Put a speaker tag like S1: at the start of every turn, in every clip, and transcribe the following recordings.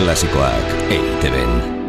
S1: Klasikoak EITB-en.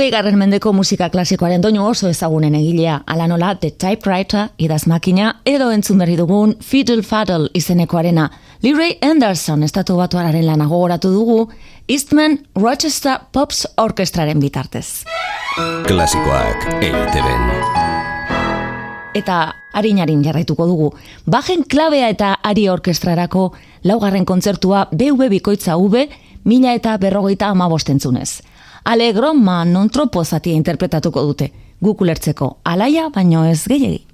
S2: Hogei garren mendeko musika klasikoaren doinu oso ezagunen egilea, ala nola The Typewriter, idaz makina, edo entzun berri dugun Fiddle Faddle izenekoarena. Leroy Anderson estatu batuararen lana gogoratu dugu, Eastman Rochester Pops Orkestraren bitartez.
S1: Klasikoak EITB-en.
S2: Eta harin jarraituko dugu. Bajen klabea eta ari orkestrarako laugarren kontzertua BV Bikoitza V, mila eta berrogeita amabostentzunez. Alegro ma non tropo zatia interpretatuko dute. Gukulertzeko alaia baino ez gehiagi.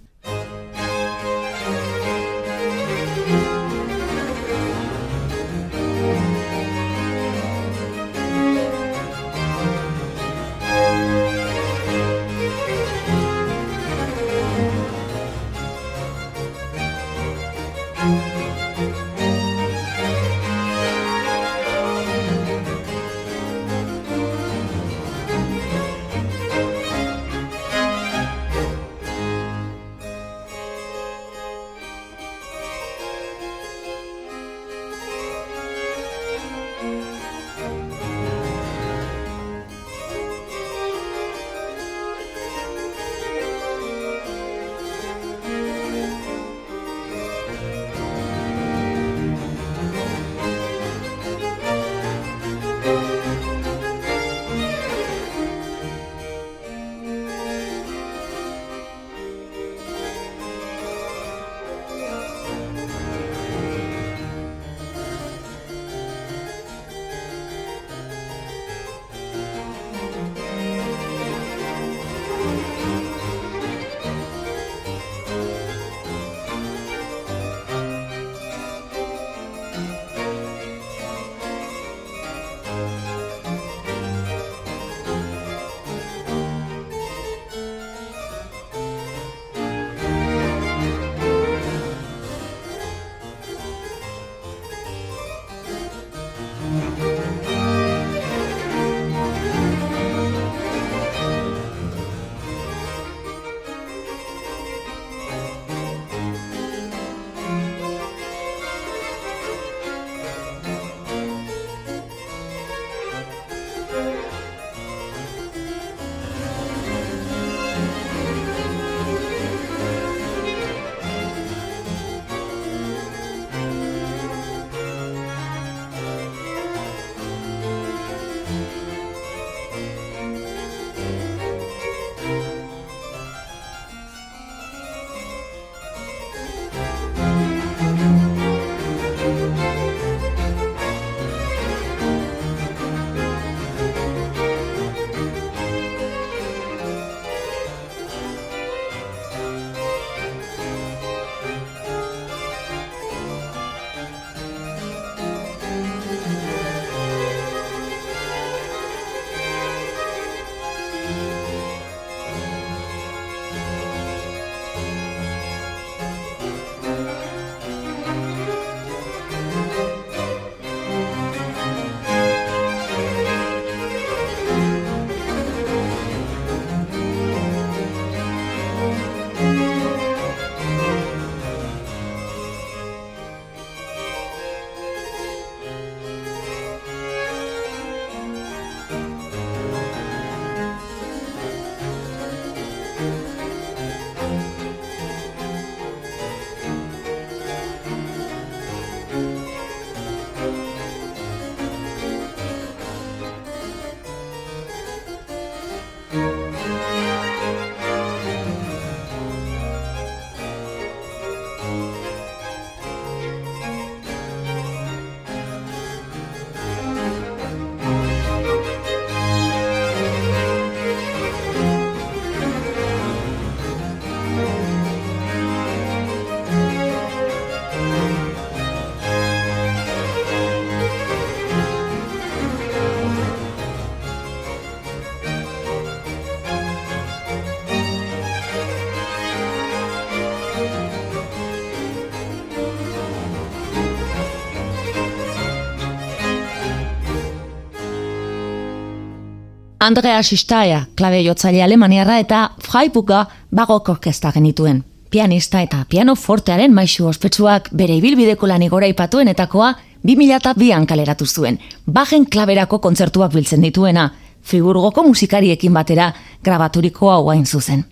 S2: Andrea Sistaia, klabe jotzaile alemaniarra eta Freiburga bagok orkesta genituen. Pianista eta piano fortearen maisu ospetsuak bere ibilbideko lan igora ipatuenetakoa 2002an kaleratu zuen. Bajen klaberako kontzertuak biltzen dituena, Friburgoko musikariekin batera grabaturiko hau hain zuzen.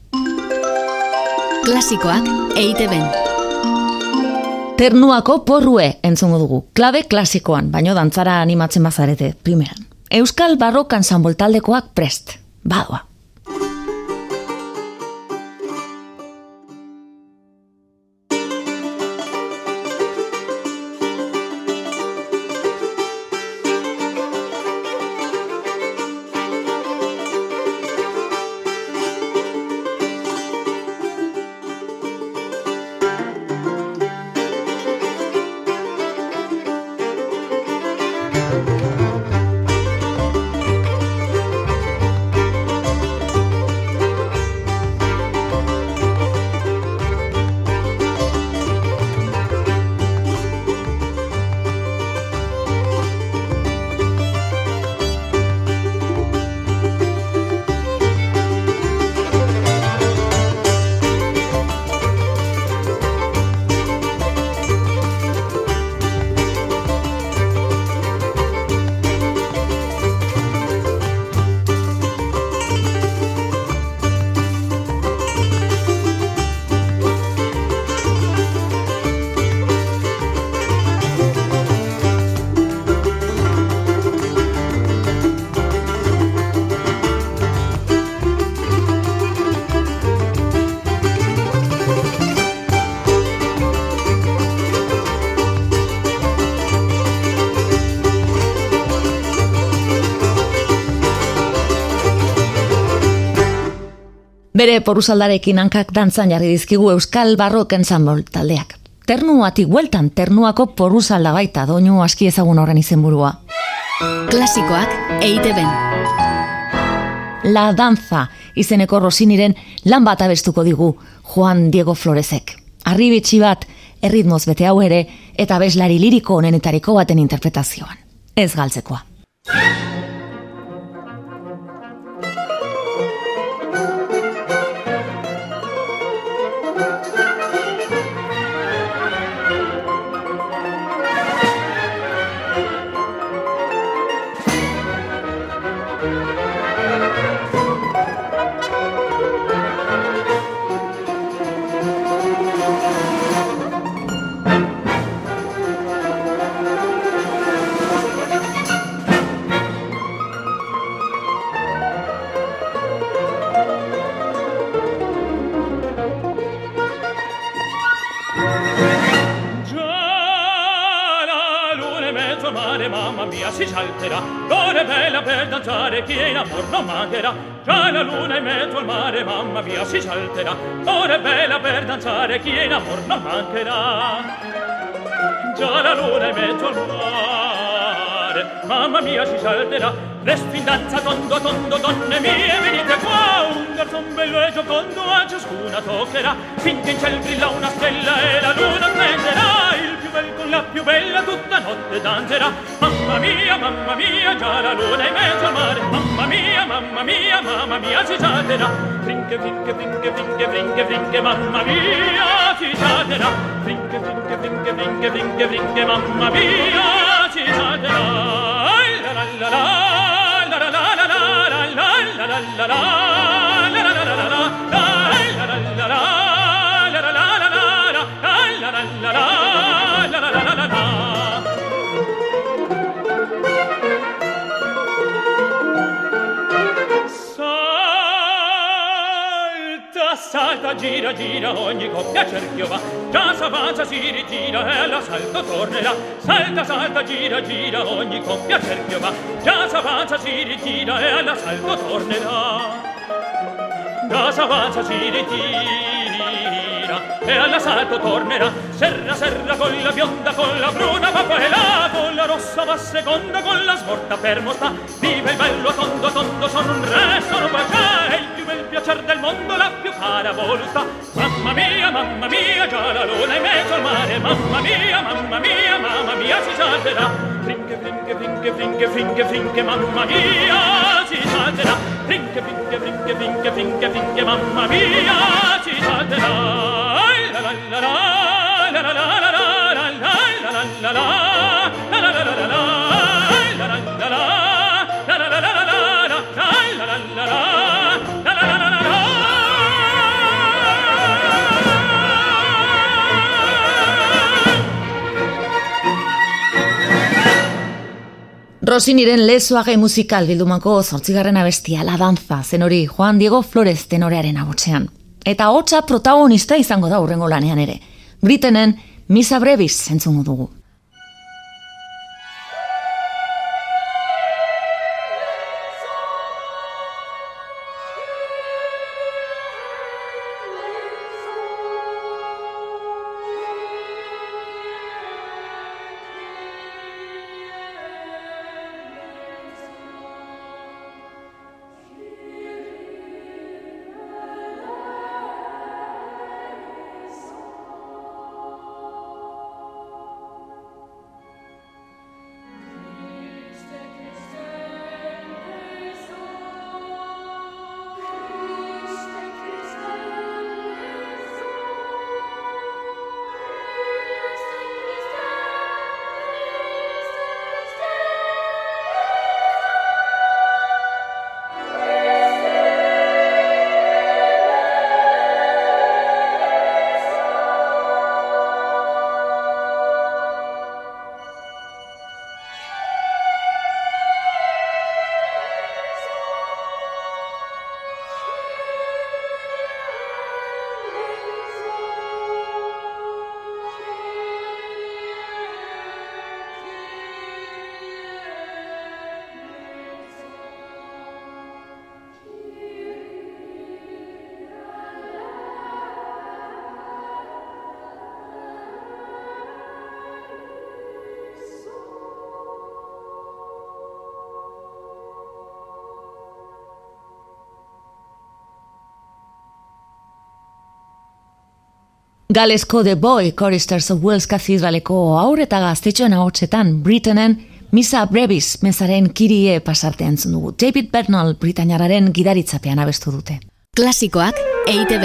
S3: Klasikoak eite ben.
S2: Ternuako porrue entzungo dugu. Klabe klasikoan, baino dantzara animatzen bazarete, primeran. Euskal Barrokan zanboltaldekoak prest. Badoa. Bere poruzaldarekin hankak dantzan jarri dizkigu Euskal Barrok Ensemble taldeak. Ternuatik bueltan, ternuako poruzalda baita, doinu aski ezagun horren izenburua.
S3: Klasikoak eite ben.
S2: La danza izeneko rosiniren lan bat abestuko digu Juan Diego Floresek. Arribitsi bat, erritmoz bete hau ere, eta beslari liriko honenetariko baten interpretazioan. Ez galtzekoa.
S4: sera per danzare chi in amor non mancherà. Già la luna è mezzo al mare mamma mia si salterà. L'estindanza tondo tondo donne mie venite qua. Un garzon bello e giocondo a ciascuna toccherà. Finché in ciel brilla una stella e la luna prenderà il più bel con la più bella tutta notte danzerà. Mamma mia mamma mia già la luna è mezzo al mare mamma mia mamma mia mamma mia si salterà Finke, finke, finke, finke, finke, finke, mamma mia, ci salterà. Finke, finke, finke, finke, finke, finke, mamma mia, ci salterà. La la la la, la la la la la, la la la la la, la salta, gira, gira, ogni coppia cerchio va. Già s'avanza, si ritira e l'assalto tornerà. Salta, salta, gira, gira, ogni coppia cerchio va. Già s'avanza, si ritira e l'assalto tornerà. Già s'avanza, si ritira e all'assalto tornerà. Serra, serra, con la bionda, con la bruna va qua e là, con la rossa va seconda, con la smorta fermo sta. Vive il bello, tondo, tondo, sono un re, sono qua già del piacer del mondo la più cara voluta mamma mia mamma mia già la luna è mezzo al mare mamma mia mamma mia mamma mia si salverà finché finke, finke, finke, finke, frinche mamma mia si salverà Finke, finke, finke, finke, finke, frinche mamma mia si salverà la la la la la la la la la la la la la
S2: Rosiniren lezoage musikal bildumako zortzigarren abestia La Danza, zen hori Juan Diego Flores tenorearen abotxean. Eta hotza protagonista izango da urrengo lanean ere. Britenen Misa Brevis zentzungo dugu. Galesko The Boy Choristers of Wells Cathedraleko aur eta gaztetxoen ahotsetan Britainen Misa Brevis mezaren kirie pasartean dugu. David Bernal Britainararen gidaritzapean abestu dute.
S3: Klasikoak eite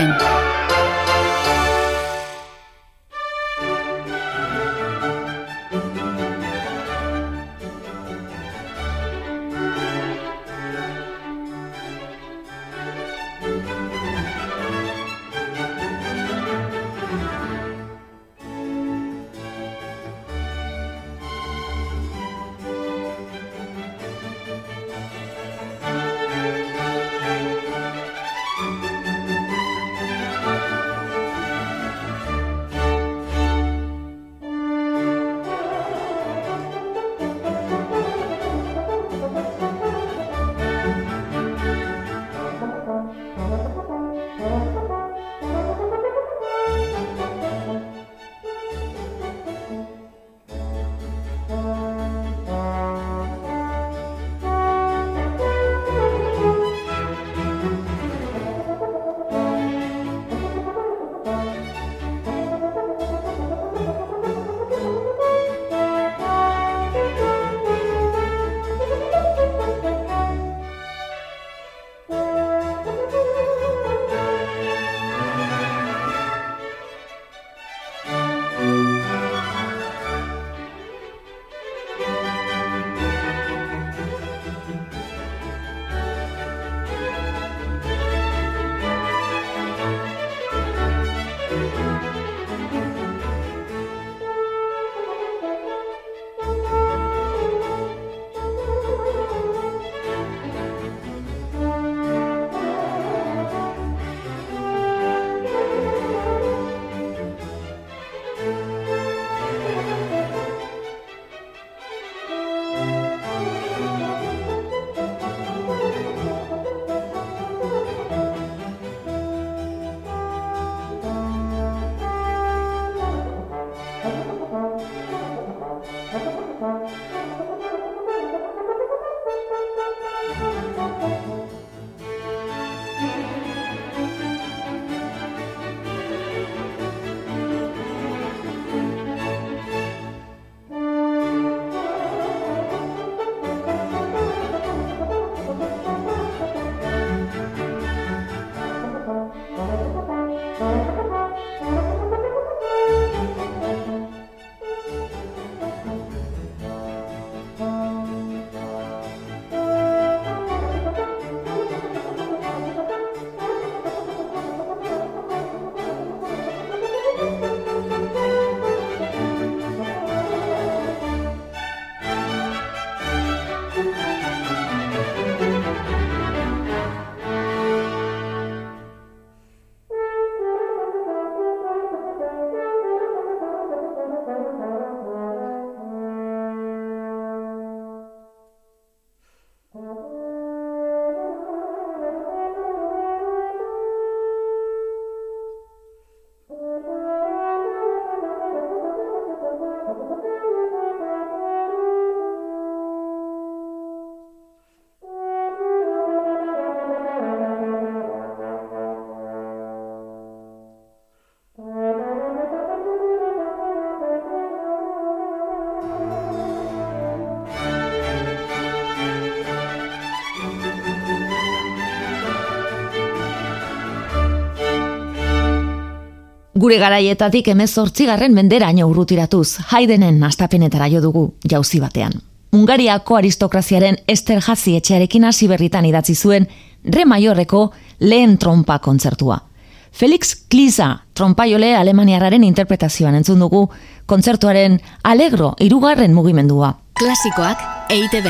S2: Gure garaietatik emezortzigarren menderaino urrutiratuz, haidenen astapenetara jo dugu jauzi batean. Ungariako aristokraziaren Ester Jazi etxearekin hasi berritan idatzi zuen Re Maiorreko lehen trompa kontzertua. Felix Kliza trompaiole alemaniarraren interpretazioan entzun dugu kontzertuaren alegro irugarren mugimendua.
S3: Klasikoak eite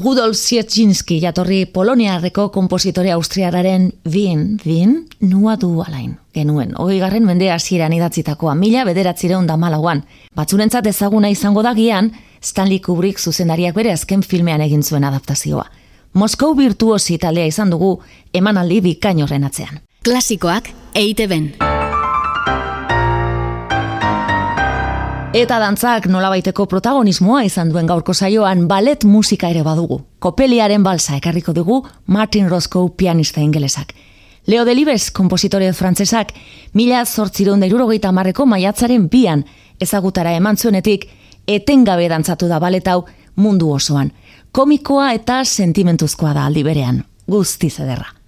S2: Rudolf Sierczynski jatorri Poloniarreko kompositore austriararen Wien, Wien, nua du alain. Genuen, hoi garren mende hasieran idatzitakoa, mila bederatzireun da malauan. Batzurentzat ezaguna izango da gian, Stanley Kubrick zuzendariak bere azken filmean egin zuen adaptazioa. Moskou virtuosi taldea izan dugu, emanaldi bikain horren atzean.
S3: Klasikoak eite
S2: Eta dantzak nolabaiteko protagonismoa izan duen gaurko saioan balet musika ere badugu. Kopeliaren balsa ekarriko dugu Martin Roscoe pianista ingelesak. Leo Delibes, kompositore frantzesak, mila zortziron da irurogeita marreko maiatzaren bian ezagutara eman zuenetik, etengabe dantzatu da baletau mundu osoan. Komikoa eta sentimentuzkoa da aldi berean. Guztiz ederra.